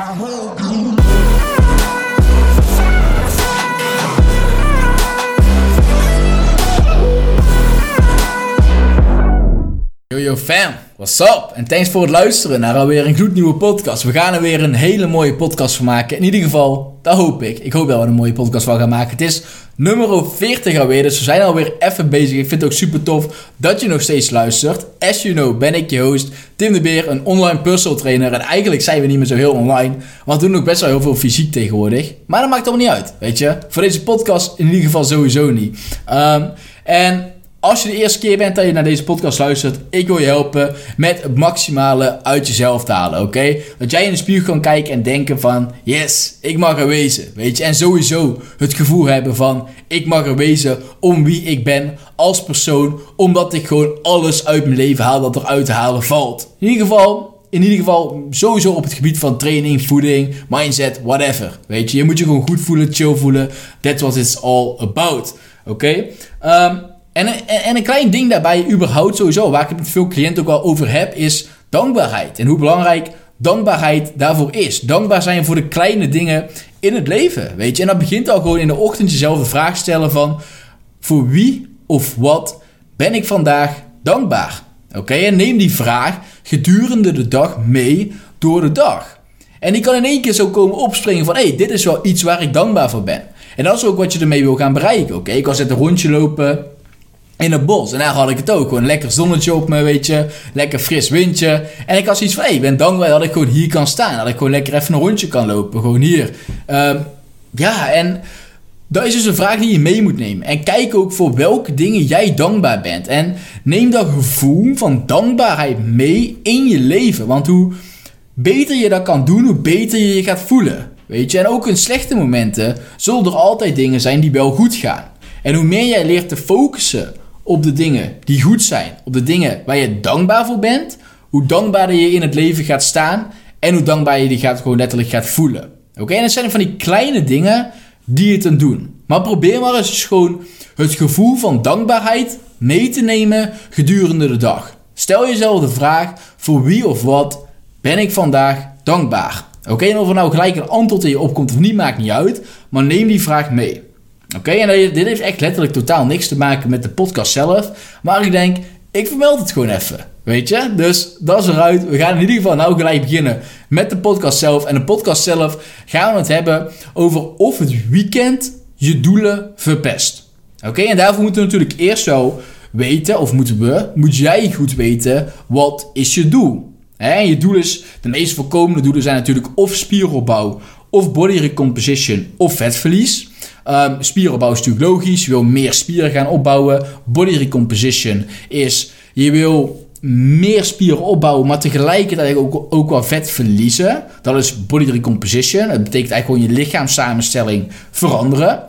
Yo yo fam, what's up? En thanks voor het luisteren naar alweer een gloednieuwe podcast. We gaan er weer een hele mooie podcast van maken. In ieder geval, dat hoop ik. Ik hoop dat we een mooie podcast van gaan maken. Het is nummer 40 alweer, dus we zijn alweer even bezig. Ik vind het ook super tof dat je nog steeds luistert. As you know ben ik je host, Tim de Beer, een online personal trainer. En eigenlijk zijn we niet meer zo heel online, want we doen ook best wel heel veel fysiek tegenwoordig. Maar dat maakt allemaal niet uit, weet je. Voor deze podcast in ieder geval sowieso niet. Um, en als je de eerste keer bent dat je naar deze podcast luistert, ik wil je helpen met het maximale uit jezelf te halen, oké? Dat jij in de spiegel kan kijken en denken van, yes, ik mag er wezen, weet je? En sowieso het gevoel hebben van, ik mag er wezen om wie ik ben als persoon, omdat ik gewoon alles uit mijn leven haal dat eruit te halen valt. In ieder geval, in ieder geval sowieso op het gebied van training, voeding, mindset, whatever. Weet je, je moet je gewoon goed voelen, chill voelen. That's what it's all about. Oké? Okay? Um, en, en, een klein ding daarbij, überhaupt sowieso, waar ik het met veel cliënten ook al over heb, is dankbaarheid. En hoe belangrijk dankbaarheid daarvoor is. Dankbaar zijn voor de kleine dingen in het leven, weet je. En dat begint al gewoon in de ochtend jezelf de vraag stellen van... Voor wie of wat ben ik vandaag dankbaar? Oké, en neem die vraag gedurende de dag mee door de dag. En die kan in één keer zo komen opspringen van... hé, hey, dit is wel iets waar ik dankbaar voor ben. En dat is ook wat je ermee wil gaan bereiken, oké? Ik was net een rondje lopen in het bos. En daar had ik het ook. Gewoon lekker zonnetje op me, weet je. Lekker fris windje. En ik had zoiets van, ik ben dankbaar dat ik gewoon hier kan staan. Dat ik gewoon lekker even een rondje kan lopen. Gewoon hier. Um, ja, en dat is dus een vraag die je mee moet nemen. En kijk ook voor welke dingen jij dankbaar bent. En neem dat gevoel van dankbaarheid mee in je leven. Want hoe beter je dat kan doen, hoe beter je je gaat voelen. Weet je, en ook in slechte momenten zullen er altijd dingen zijn die wel goed gaan. En hoe meer jij leert te focussen op de dingen die goed zijn, op de dingen waar je dankbaar voor bent, hoe dankbaarder je in het leven gaat staan en hoe dankbaar je die gaat gewoon letterlijk gaat voelen. Oké, en het zijn van die kleine dingen die het dan doen. Maar probeer maar eens gewoon het gevoel van dankbaarheid mee te nemen gedurende de dag. Stel jezelf de vraag: voor wie of wat ben ik vandaag dankbaar? Oké, en of er nou gelijk een antwoord in je opkomt of niet, maakt niet uit. Maar neem die vraag mee. Oké, en dit heeft echt letterlijk totaal niks te maken met de podcast zelf. Maar ik denk, ik vermeld het gewoon even. Weet je? Dus dat is eruit. We gaan in ieder geval nou gelijk beginnen met de podcast zelf. En de podcast zelf gaan we het hebben over of het weekend je doelen verpest. Oké, en daarvoor moeten we natuurlijk eerst zo weten, of moeten we, moet jij goed weten, wat is je doel? En je doel is, de meest voorkomende doelen zijn natuurlijk of spieropbouw, of body recomposition, of vetverlies. Um, spieropbouw is natuurlijk logisch. Je wil meer spieren gaan opbouwen. Body recomposition is je wil meer spieren opbouwen, maar tegelijkertijd ook, ook wel vet verliezen. Dat is body recomposition. Dat betekent eigenlijk gewoon je lichaamssamenstelling veranderen.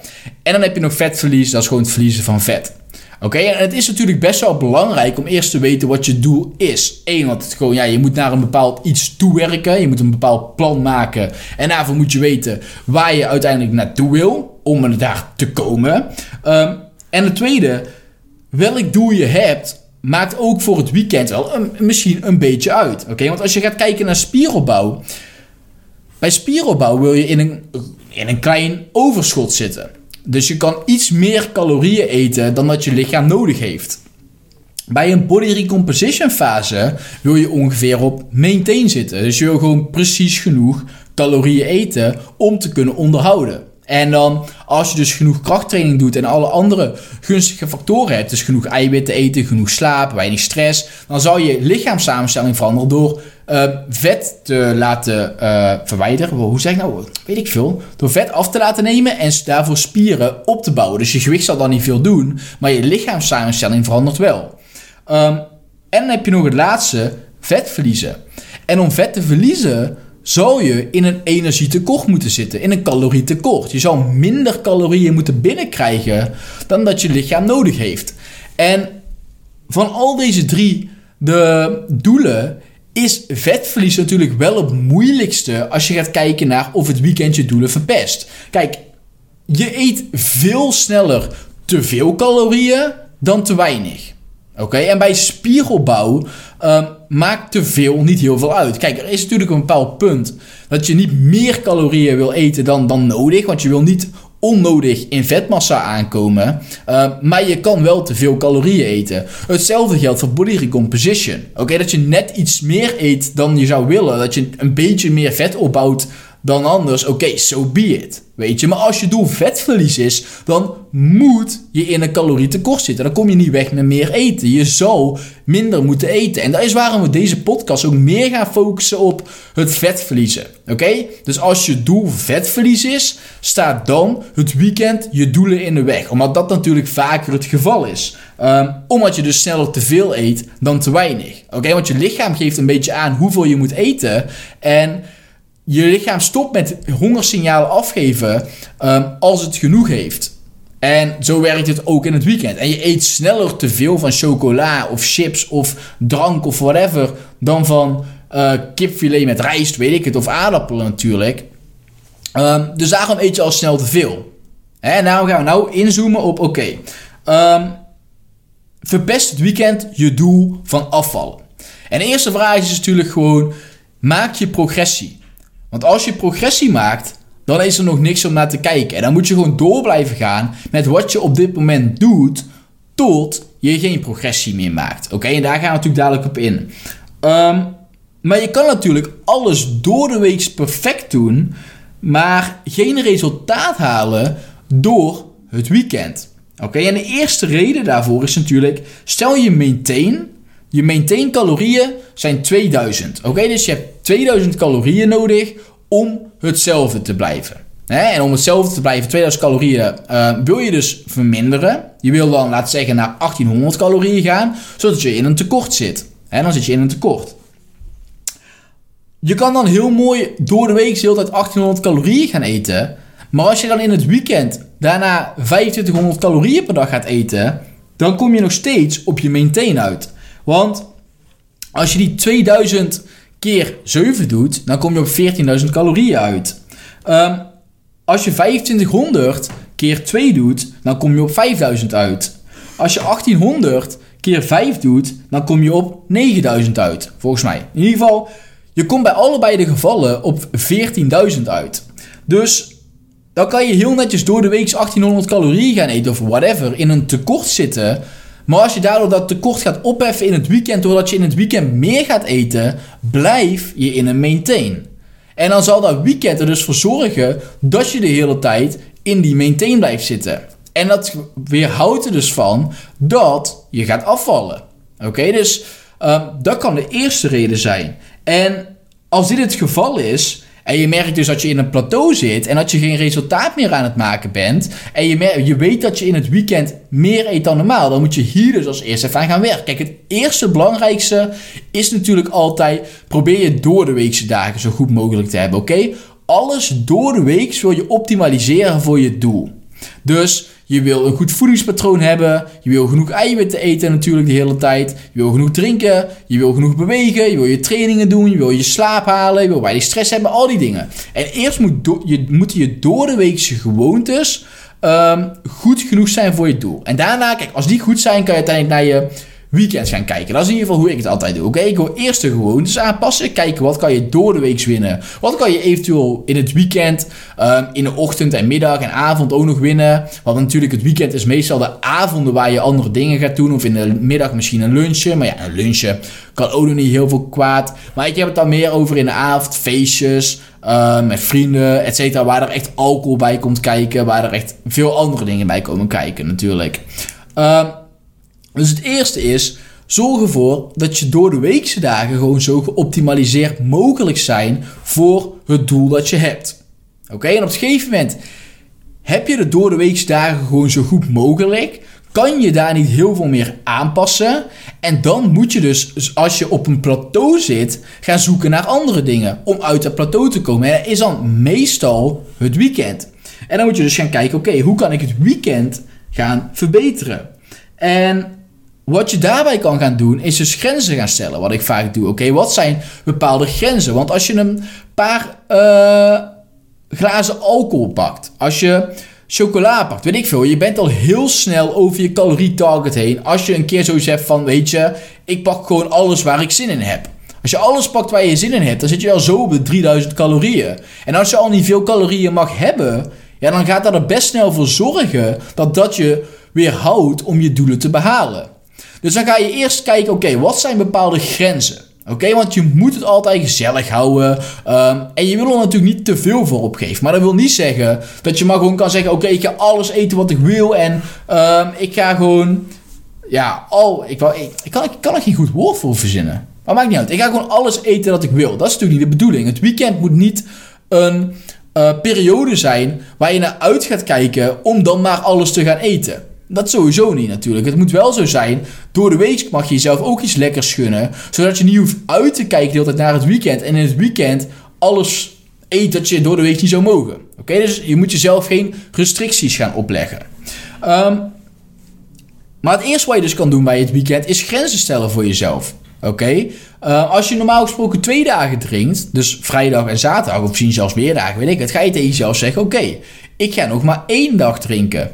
En dan heb je nog vetverlies, dat is gewoon het verliezen van vet. Oké, en het is natuurlijk best wel belangrijk om eerst te weten wat je doel is. Eén, want het gewoon, ja, je moet naar een bepaald iets toewerken. Je moet een bepaald plan maken. En daarvoor moet je weten waar je uiteindelijk naartoe wil. Om daar te komen. Um, en het tweede, welk doel je hebt, maakt ook voor het weekend wel een, misschien een beetje uit. Oké, want als je gaat kijken naar spieropbouw. Bij spieropbouw wil je in een, in een klein overschot zitten. Dus je kan iets meer calorieën eten dan dat je lichaam nodig heeft. Bij een body recomposition fase wil je ongeveer op maintain zitten. Dus je wil gewoon precies genoeg calorieën eten om te kunnen onderhouden. En dan, als je dus genoeg krachttraining doet en alle andere gunstige factoren hebt, dus genoeg eiwitten eten, genoeg slaap, weinig stress, dan zal je lichaamssamenstelling veranderen door uh, vet te laten uh, verwijderen. Hoe zeg ik nou? Weet ik veel. Door vet af te laten nemen en daarvoor spieren op te bouwen. Dus je gewicht zal dan niet veel doen, maar je lichaamssamenstelling verandert wel. Um, en dan heb je nog het laatste, vet verliezen. En om vet te verliezen zou je in een energietekort moeten zitten, in een calorietekort. Je zou minder calorieën moeten binnenkrijgen dan dat je lichaam nodig heeft. En van al deze drie de doelen is vetverlies natuurlijk wel het moeilijkste als je gaat kijken naar of het weekend je doelen verpest. Kijk, je eet veel sneller te veel calorieën dan te weinig. Oké, en bij spieropbouw um, maakt te veel niet heel veel uit. Kijk, er is natuurlijk een bepaald punt dat je niet meer calorieën wil eten dan, dan nodig. Want je wil niet onnodig in vetmassa aankomen. Uh, maar je kan wel te veel calorieën eten. Hetzelfde geldt voor body recomposition. Oké, dat je net iets meer eet dan je zou willen. Dat je een beetje meer vet opbouwt dan anders, oké, so be it. Weet je, maar als je doel vetverlies is, dan moet je in een calorietekort zitten. Dan kom je niet weg met meer eten. Je zou minder moeten eten. En dat is waarom we deze podcast ook meer gaan focussen op het vetverliezen. Oké? Dus als je doel vetverlies is, staat dan het weekend je doelen in de weg. Omdat dat natuurlijk vaker het geval is. Um, omdat je dus sneller te veel eet dan te weinig. Oké? Want je lichaam geeft een beetje aan hoeveel je moet eten. En je lichaam stopt met hongersignalen afgeven um, als het genoeg heeft. En zo werkt het ook in het weekend. En je eet sneller te veel van chocola of chips of drank of whatever dan van uh, kipfilet met rijst, weet ik het, of aardappelen natuurlijk. Um, dus daarom eet je al snel te veel. En nou gaan we nou inzoomen op, oké, um, verpest het weekend je doel van afvallen. En de eerste vraag is natuurlijk gewoon, maak je progressie. Want als je progressie maakt, dan is er nog niks om naar te kijken. En dan moet je gewoon door blijven gaan met wat je op dit moment doet, tot je geen progressie meer maakt. Oké, en daar gaan we natuurlijk dadelijk op in. Um, maar je kan natuurlijk alles door de week perfect doen, maar geen resultaat halen door het weekend. Oké, en de eerste reden daarvoor is natuurlijk, stel je maintain, je maintain calorieën zijn 2000. Oké, dus je hebt 2000 calorieën nodig om hetzelfde te blijven. En om hetzelfde te blijven, 2000 calorieën, uh, wil je dus verminderen. Je wil dan, laten zeggen, naar 1800 calorieën gaan, zodat je in een tekort zit. En dan zit je in een tekort. Je kan dan heel mooi door de week de hele tijd 1800 calorieën gaan eten. Maar als je dan in het weekend daarna 2500 calorieën per dag gaat eten, dan kom je nog steeds op je maintain uit. Want als je die 2000 keer 7 doet, dan kom je op 14.000 calorieën uit. Um, als je 2500 keer 2 doet, dan kom je op 5000 uit. Als je 1800 keer 5 doet, dan kom je op 9000 uit. Volgens mij. In ieder geval, je komt bij allebei de gevallen op 14.000 uit. Dus dan kan je heel netjes door de week 1800 calorieën gaan eten of whatever in een tekort zitten. Maar als je daardoor dat tekort gaat opheffen in het weekend, doordat je in het weekend meer gaat eten, blijf je in een maintain. En dan zal dat weekend er dus voor zorgen dat je de hele tijd in die maintain blijft zitten. En dat weerhoudt er dus van dat je gaat afvallen. Oké, dus uh, dat kan de eerste reden zijn. En als dit het geval is, en je merkt dus dat je in een plateau zit en dat je geen resultaat meer aan het maken bent. En je, je weet dat je in het weekend meer eet dan normaal. Dan moet je hier dus als eerste even aan gaan werken. Kijk, het eerste belangrijkste is natuurlijk altijd: probeer je door de weekse dagen zo goed mogelijk te hebben. Oké? Alles door de week wil je optimaliseren voor je doel. Dus je wil een goed voedingspatroon hebben. Je wil genoeg eiwitten eten natuurlijk de hele tijd. Je wil genoeg drinken. Je wil genoeg bewegen. Je wil je trainingen doen. Je wil je slaap halen. Je wil weinig stress hebben. Al die dingen. En eerst moet je, moeten je door de weekse gewoontes um, goed genoeg zijn voor je doel. En daarna, kijk, als die goed zijn, kan je uiteindelijk naar je weekends gaan kijken. Dat is in ieder geval hoe ik het altijd doe. Oké, ik wil eerst de gewoontes aanpassen. Kijken wat kan je door de week winnen. Wat kan je eventueel in het weekend, um, in de ochtend en middag en avond ook nog winnen. Want natuurlijk het weekend is meestal de avonden waar je andere dingen gaat doen. Of in de middag misschien een lunchje. Maar ja, een lunchje kan ook nog niet heel veel kwaad. Maar ik heb het dan meer over in de avond, feestjes. Uh, met vrienden, et cetera, waar er echt alcohol bij komt kijken, waar er echt veel andere dingen bij komen kijken natuurlijk. Uh, dus het eerste is, zorg ervoor dat je door de weekse dagen gewoon zo geoptimaliseerd mogelijk zijn voor het doel dat je hebt. Oké, en op een gegeven moment heb je de door de weekse dagen gewoon zo goed mogelijk. Kan je daar niet heel veel meer aanpassen. En dan moet je dus, als je op een plateau zit, gaan zoeken naar andere dingen om uit dat plateau te komen. En dat is dan meestal het weekend. En dan moet je dus gaan kijken, oké, hoe kan ik het weekend gaan verbeteren? En wat je daarbij kan gaan doen, is dus grenzen gaan stellen. Wat ik vaak doe. Oké, wat zijn bepaalde grenzen? Want als je een paar uh, glazen alcohol pakt, als je chocola pakt, weet ik veel. Je bent al heel snel over je calorietarget heen. Als je een keer zoiets hebt van, weet je, ik pak gewoon alles waar ik zin in heb. Als je alles pakt waar je zin in hebt, dan zit je al zo op de 3000 calorieën. En als je al niet veel calorieën mag hebben, ja, dan gaat dat er best snel voor zorgen dat dat je weer houdt om je doelen te behalen. Dus dan ga je eerst kijken, oké, wat zijn bepaalde grenzen? Oké, want je moet het altijd gezellig houden. Um, en je wil er natuurlijk niet te veel voor opgeven. Maar dat wil niet zeggen dat je maar gewoon kan zeggen: Oké, ik ga alles eten wat ik wil. En um, ik ga gewoon. Ja, al. Ik, wou, ik, ik, kan, ik kan er geen goed woord voor verzinnen. Maar maakt niet uit. Ik ga gewoon alles eten wat ik wil. Dat is natuurlijk niet de bedoeling. Het weekend moet niet een uh, periode zijn waar je naar uit gaat kijken om dan maar alles te gaan eten. Dat sowieso niet natuurlijk. Het moet wel zo zijn. Door de week mag je jezelf ook iets lekkers gunnen. Zodat je niet hoeft uit te kijken de naar het weekend. En in het weekend alles eet dat je door de week niet zou mogen. Oké, dus je moet jezelf geen restricties gaan opleggen. Um, maar het eerste wat je dus kan doen bij het weekend is grenzen stellen voor jezelf. Oké? Uh, als je normaal gesproken twee dagen drinkt, dus vrijdag en zaterdag, of misschien zelfs meer dagen, weet ik het, ga je tegen jezelf zeggen: Oké, ik ga nog maar één dag drinken.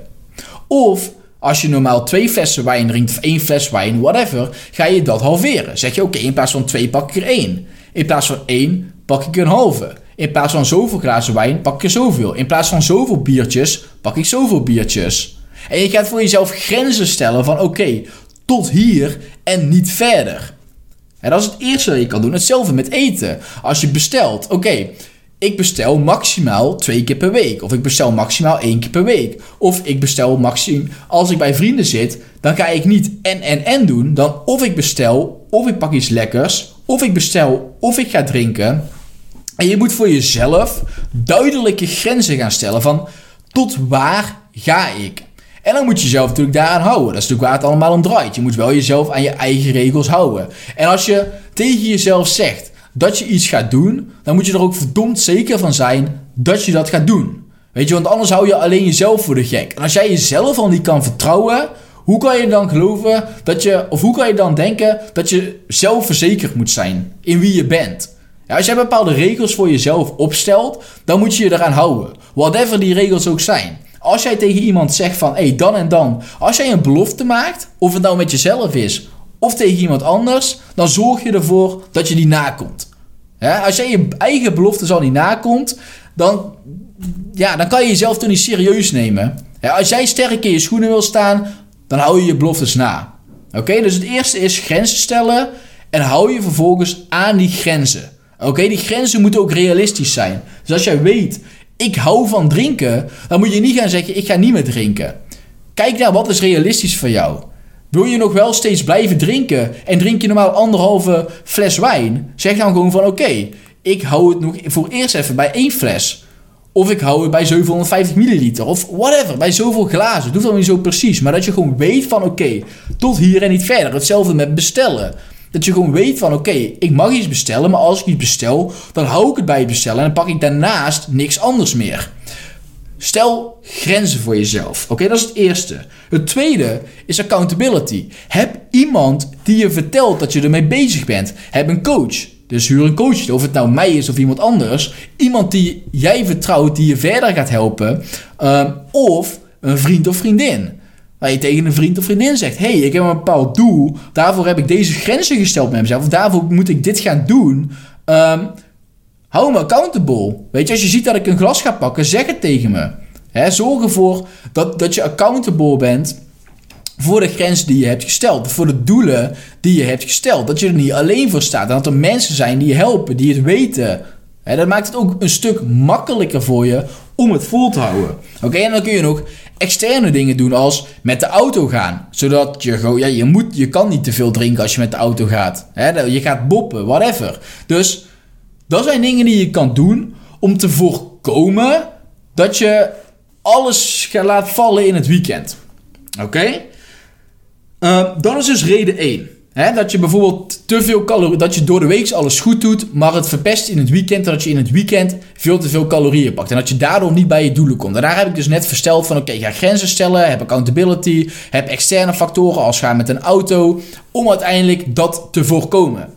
Of als je normaal twee flessen wijn drinkt of één fles wijn, whatever, ga je dat halveren. Zeg je oké, in plaats van twee pak ik er één. In plaats van één pak ik een halve. In plaats van zoveel glazen wijn pak ik er zoveel. In plaats van zoveel biertjes pak ik zoveel biertjes. En je gaat voor jezelf grenzen stellen van oké, tot hier en niet verder. En dat is het eerste dat je kan doen. Hetzelfde met eten. Als je bestelt, oké, ik bestel maximaal twee keer per week. Of ik bestel maximaal één keer per week. Of ik bestel maximaal... Als ik bij vrienden zit, dan ga ik niet en en en doen. Dan of ik bestel, of ik pak iets lekkers. Of ik bestel, of ik ga drinken. En je moet voor jezelf duidelijke grenzen gaan stellen van... Tot waar ga ik? En dan moet je jezelf natuurlijk daaraan houden. Dat is natuurlijk waar het allemaal om draait. Je moet wel jezelf aan je eigen regels houden. En als je tegen jezelf zegt dat je iets gaat doen, dan moet je er ook verdomd zeker van zijn dat je dat gaat doen. Weet je, want anders hou je alleen jezelf voor de gek. En als jij jezelf al niet kan vertrouwen, hoe kan je dan geloven dat je, of hoe kan je dan denken dat je zelfverzekerd moet zijn in wie je bent? Ja, als jij bepaalde regels voor jezelf opstelt, dan moet je je eraan houden. Whatever die regels ook zijn. Als jij tegen iemand zegt van, hé, hey, dan en dan. Als jij een belofte maakt, of het nou met jezelf is, of tegen iemand anders, dan zorg je ervoor dat je die nakomt. Als jij je eigen belofte al niet nakomt, dan, ja, dan kan je jezelf toch niet serieus nemen. Als jij sterk in je schoenen wil staan, dan hou je je beloftes na. Oké, dus het eerste is grenzen stellen en hou je vervolgens aan die grenzen. Oké, die grenzen moeten ook realistisch zijn. Dus als jij weet, ik hou van drinken, dan moet je niet gaan zeggen, ik ga niet meer drinken. Kijk naar wat is realistisch voor jou. Wil je nog wel steeds blijven drinken en drink je normaal anderhalve fles wijn? Zeg dan gewoon van oké, ik hou het nog voor eerst even bij één fles. Of ik hou het bij 750 milliliter. Of whatever, bij zoveel glazen. Het hoeft dan niet zo precies. Maar dat je gewoon weet van oké, tot hier en niet verder. Hetzelfde met bestellen. Dat je gewoon weet van oké, ik mag iets bestellen. Maar als ik iets bestel, dan hou ik het bij het bestellen. En dan pak ik daarnaast niks anders meer. Stel grenzen voor jezelf. Oké, dat is het eerste. Het tweede is accountability. Heb iemand die je vertelt dat je ermee bezig bent. Heb een coach. Dus huur een coach, of het nou mij is of iemand anders. Iemand die jij vertrouwt, die je verder gaat helpen. Um, of een vriend of vriendin. Waar je tegen een vriend of vriendin zegt: hey, ik heb een bepaald doel. Daarvoor heb ik deze grenzen gesteld met mezelf. Of daarvoor moet ik dit gaan doen. Um, Hou me accountable. Weet je, als je ziet dat ik een glas ga pakken, zeg het tegen me. Zorg ervoor dat, dat je accountable bent voor de grens die je hebt gesteld. Voor de doelen die je hebt gesteld. Dat je er niet alleen voor staat. En dat er mensen zijn die je helpen, die het weten. He, dat maakt het ook een stuk makkelijker voor je om het vol te houden. Oké, en dan kun je nog externe dingen doen als met de auto gaan. Zodat je gewoon, ja, je moet, je kan niet te veel drinken als je met de auto gaat. Je gaat boppen, whatever. Dus dat zijn dingen die je kan doen om te voorkomen dat je alles gaat laten vallen in het weekend. Oké? Okay? Uh, eh, dan is dus reden 1. Hè, dat je bijvoorbeeld te veel calorieën, dat je door de week alles goed doet, maar het verpest in het weekend, dat je in het weekend veel te veel calorieën pakt. En dat je daardoor niet bij je doelen komt. En daar heb ik dus net versteld van, oké, okay, ga grenzen stellen, heb accountability, heb externe factoren als gaan met een auto, om uiteindelijk dat te voorkomen.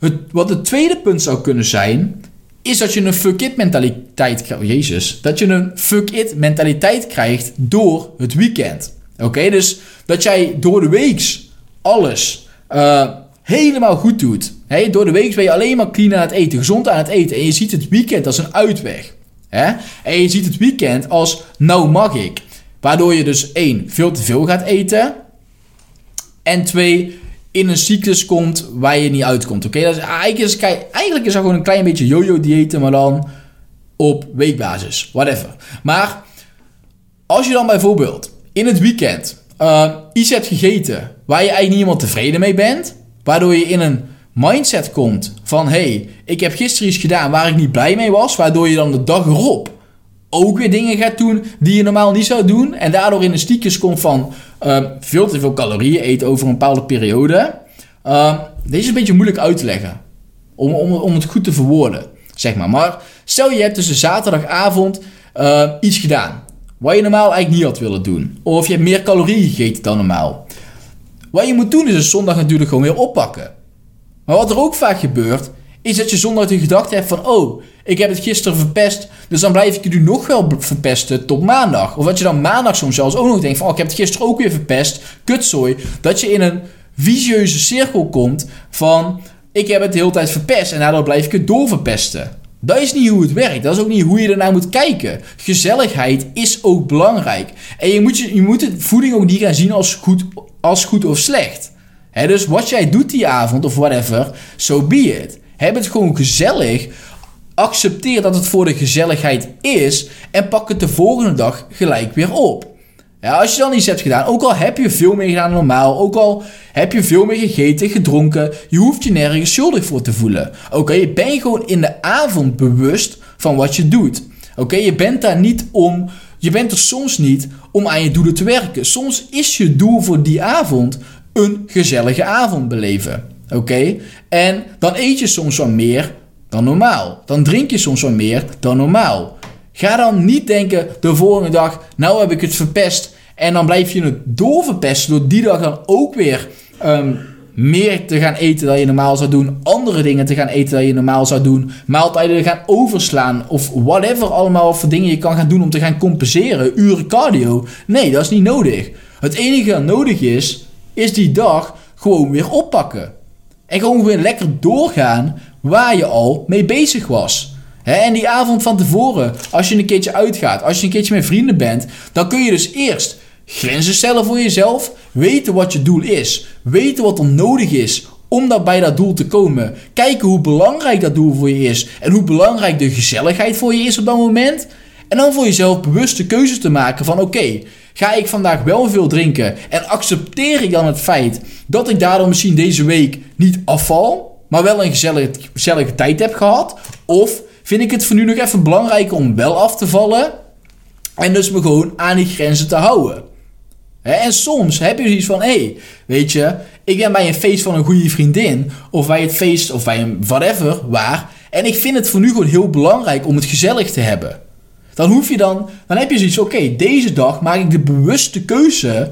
Het, wat het tweede punt zou kunnen zijn, is dat je een fuck it mentaliteit krijgt. Oh, Jezus. Dat je een fuck it mentaliteit krijgt door het weekend. Oké, dus dat jij door de week alles uh, helemaal goed doet. Hey, door de week ben je alleen maar clean aan het eten, gezond aan het eten. En je ziet het weekend als een uitweg. Hè? En je ziet het weekend als nou mag ik. Waardoor je dus één, veel te veel gaat eten. En twee, in een cyclus komt waar je niet uitkomt. Oké, is, eigenlijk, is, eigenlijk is dat gewoon een klein beetje yo-yo diëten, maar dan op weekbasis. Whatever. Maar als je dan bijvoorbeeld in het weekend uh, iets hebt gegeten waar je eigenlijk niet helemaal tevreden mee bent, waardoor je in een mindset komt van hey, ik heb gisteren iets gedaan waar ik niet blij mee was, waardoor je dan de dag erop ook weer dingen gaat doen die je normaal niet zou doen. En daardoor in de stiekjes komt van uh, veel te veel calorieën eten over een bepaalde periode. Uh, deze is een beetje moeilijk uit te leggen. Om, om, om het goed te verwoorden, zeg maar. Maar stel je hebt een zaterdagavond uh, iets gedaan. Wat je normaal eigenlijk niet had willen doen. Of je hebt meer calorieën gegeten dan normaal. Wat je moet doen is een zondag natuurlijk gewoon weer oppakken. Maar wat er ook vaak gebeurt, is dat je zondag de gedachte hebt van... Oh, ik heb het gisteren verpest, dus dan blijf ik het nu nog wel verpesten tot maandag. Of dat je dan maandag soms zelfs ook nog denkt van... Oh, ik heb het gisteren ook weer verpest, kutzooi. Dat je in een visieuze cirkel komt van... Ik heb het de hele tijd verpest en daardoor blijf ik het doorverpesten. Dat is niet hoe het werkt. Dat is ook niet hoe je ernaar moet kijken. Gezelligheid is ook belangrijk. En je moet, je, je moet het voeding ook niet gaan zien als goed, als goed of slecht. dus wat jij doet die avond of whatever, so be it. Heb het gewoon gezellig. Accepteer dat het voor de gezelligheid is. En pak het de volgende dag gelijk weer op. Ja, als je dan iets hebt gedaan, ook al heb je veel meer gedaan dan normaal, ook al heb je veel meer gegeten, gedronken, je hoeft je nergens schuldig voor te voelen. Oké, je bent gewoon in de avond bewust van wat je doet. Oké, je bent daar niet om, je bent er soms niet om aan je doelen te werken. Soms is je doel voor die avond een gezellige avond beleven. Oké, en dan eet je soms wat meer dan normaal. Dan drink je soms wat meer dan normaal. Ga dan niet denken de volgende dag, nou heb ik het verpest. En dan blijf je het doorverpesten door die dag dan ook weer um, meer te gaan eten dan je normaal zou doen. Andere dingen te gaan eten dan je normaal zou doen. Maaltijden gaan overslaan. Of whatever allemaal voor dingen je kan gaan doen om te gaan compenseren. Uren cardio. Nee, dat is niet nodig. Het enige dat nodig is, is die dag gewoon weer oppakken. En gewoon weer lekker doorgaan waar je al mee bezig was en die avond van tevoren, als je een keertje uitgaat, als je een keertje met vrienden bent, dan kun je dus eerst grenzen stellen voor jezelf, weten wat je doel is, weten wat er nodig is om dat bij dat doel te komen, kijken hoe belangrijk dat doel voor je is en hoe belangrijk de gezelligheid voor je is op dat moment. En dan voor jezelf bewuste keuzes te maken van oké, ga ik vandaag wel veel drinken en accepteer ik dan het feit dat ik daardoor misschien deze week niet afval, maar wel een gezellige, gezellige tijd heb gehad? Of vind ik het voor nu nog even belangrijk om wel af te vallen. En dus me gewoon aan die grenzen te houden. En soms heb je zoiets van: hé, hey, weet je, ik ben bij een feest van een goede vriendin. Of bij het feest, of bij een whatever, waar. En ik vind het voor nu gewoon heel belangrijk om het gezellig te hebben. Dan hoef je dan, dan heb je zoiets: oké, deze dag maak ik de bewuste keuze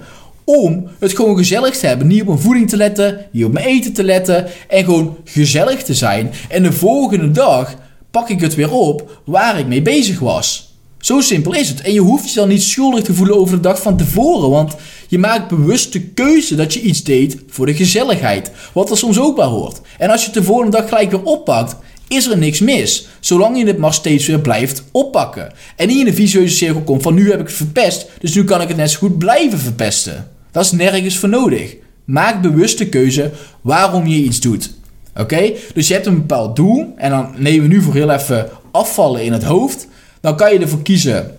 om het gewoon gezellig te hebben. Niet op mijn voeding te letten, niet op mijn eten te letten. En gewoon gezellig te zijn. En de volgende dag pak ik het weer op waar ik mee bezig was. Zo simpel is het. En je hoeft je dan niet schuldig te voelen over de dag van tevoren. Want je maakt bewust de keuze dat je iets deed voor de gezelligheid. Wat er soms ook bij hoort. En als je het de volgende dag gelijk weer oppakt, is er niks mis. Zolang je het maar steeds weer blijft oppakken. En niet in een vicieuze cirkel komt van nu heb ik het verpest, dus nu kan ik het net zo goed blijven verpesten. Dat is nergens voor nodig. Maak bewust de keuze waarom je iets doet. Oké? Dus je hebt een bepaald doel. En dan nemen we nu voor heel even afvallen in het hoofd. Dan kan je ervoor kiezen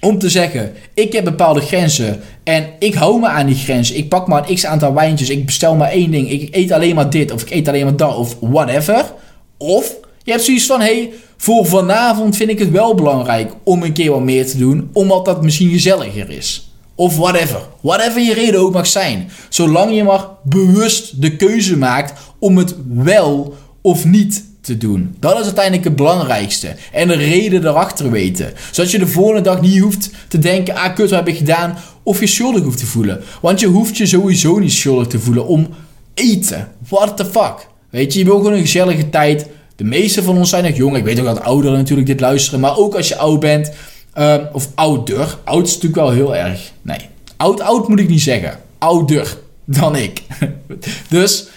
om te zeggen: ik heb bepaalde grenzen en ik hou me aan die grenzen. Ik pak maar een x aantal wijntjes. Ik bestel maar één ding. Ik eet alleen maar dit of ik eet alleen maar dat of whatever. Of je hebt zoiets van: hey, voor vanavond vind ik het wel belangrijk om een keer wat meer te doen, omdat dat misschien gezelliger is. Of whatever. Whatever je reden ook mag zijn. Zolang je maar bewust de keuze maakt om het wel of niet te doen. Dat is uiteindelijk het belangrijkste. En de reden erachter weten. Zodat je de volgende dag niet hoeft te denken: ah, kut, wat heb ik gedaan? Of je schuldig hoeft te voelen. Want je hoeft je sowieso niet schuldig te voelen om eten. What the fuck? Weet je, je wil gewoon een gezellige tijd. De meeste van ons zijn nog jong. Ik weet ook dat ouderen natuurlijk dit luisteren. Maar ook als je oud bent, um, of ouder. Oud is natuurlijk wel heel erg. Nee, oud, oud moet ik niet zeggen. Ouder dan ik. dus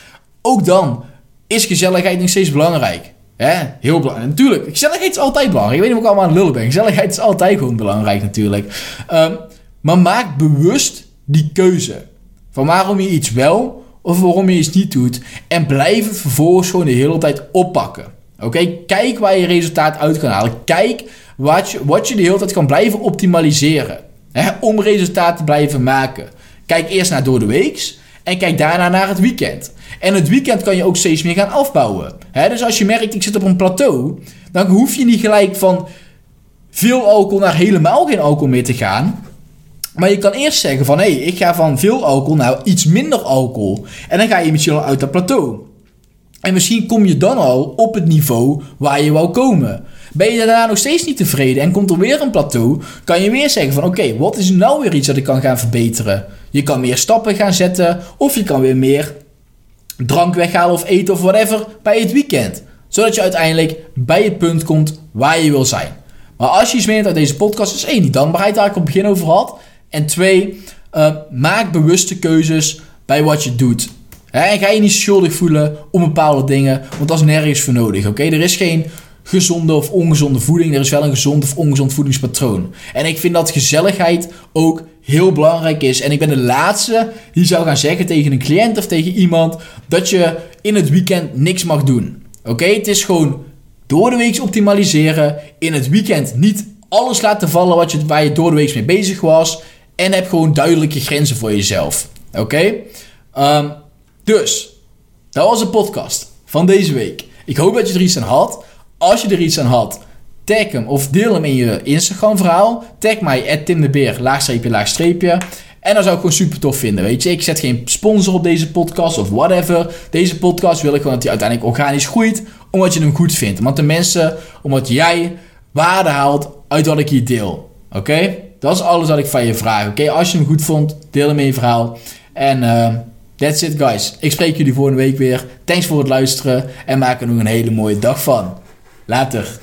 ook dan is gezelligheid nog steeds belangrijk. Hè? Heel belangrijk. Natuurlijk, gezelligheid is altijd belangrijk. Ik weet niet of ik allemaal aan het lullen ben. Gezelligheid is altijd gewoon belangrijk natuurlijk. Um, maar maak bewust die keuze. Van waarom je iets wel of waarom je iets niet doet. En blijf het vervolgens gewoon de hele tijd oppakken. Oké, kijk waar je resultaat uit kan halen. Kijk wat je, de hele tijd kan blijven optimaliseren. Hè, om resultaat te blijven maken. Kijk eerst naar door de weeks. En kijk daarna naar het weekend. En het weekend kan je ook steeds meer gaan afbouwen. dus als je merkt, ik zit op een plateau. Dan hoef je niet gelijk van veel alcohol naar helemaal geen alcohol meer te gaan. Maar je kan eerst zeggen van, hé, hey, ik ga van veel alcohol naar iets minder alcohol. En dan ga je misschien al uit dat plateau. En misschien kom je dan al op het niveau waar je wou komen. Ben je daarna nog steeds niet tevreden en komt er weer een plateau, kan je weer zeggen van oké, wat is nou weer iets dat ik kan gaan verbeteren? Je kan meer stappen gaan zetten of je kan weer meer drank weghalen of eten of whatever bij het weekend. Zodat je uiteindelijk bij het punt komt waar je wil zijn. Maar als je iets meeneemt uit deze podcast, is één, die dankbaarheid waar ik op het begin over had. En twee, uh, maak bewuste keuzes bij wat je doet. En ga je niet schuldig voelen om bepaalde dingen, want dat is nergens voor nodig. Oké, er is geen gezonde of ongezonde voeding. Er is wel een gezond of ongezond voedingspatroon. En ik vind dat gezelligheid ook heel belangrijk is. En ik ben de laatste die zou gaan zeggen tegen een cliënt of tegen iemand dat je in het weekend niks mag doen. Oké, het is gewoon door de week optimaliseren. In het weekend niet alles laten vallen wat je, waar je door de week mee bezig was. En heb gewoon duidelijke grenzen voor jezelf. Oké? Ehm, dus, dat was de podcast van deze week. Ik hoop dat je er iets aan had. Als je er iets aan had, tag hem of deel hem in je Instagram verhaal. Tag mij, Tim de Beer, laagstreepje, laagstreepje. En dat zou ik gewoon super tof vinden, weet je. Ik zet geen sponsor op deze podcast of whatever. Deze podcast wil ik gewoon dat hij uiteindelijk organisch groeit, omdat je hem goed vindt. Want de mensen, omdat jij waarde haalt uit wat ik hier deel. Oké? Dat is alles wat ik van je vraag. Oké, als je hem goed vond, deel hem in je verhaal. En uh, that's it, guys. Ik spreek jullie volgende week weer. Thanks voor het luisteren en maak er nog een hele mooie dag van. Later.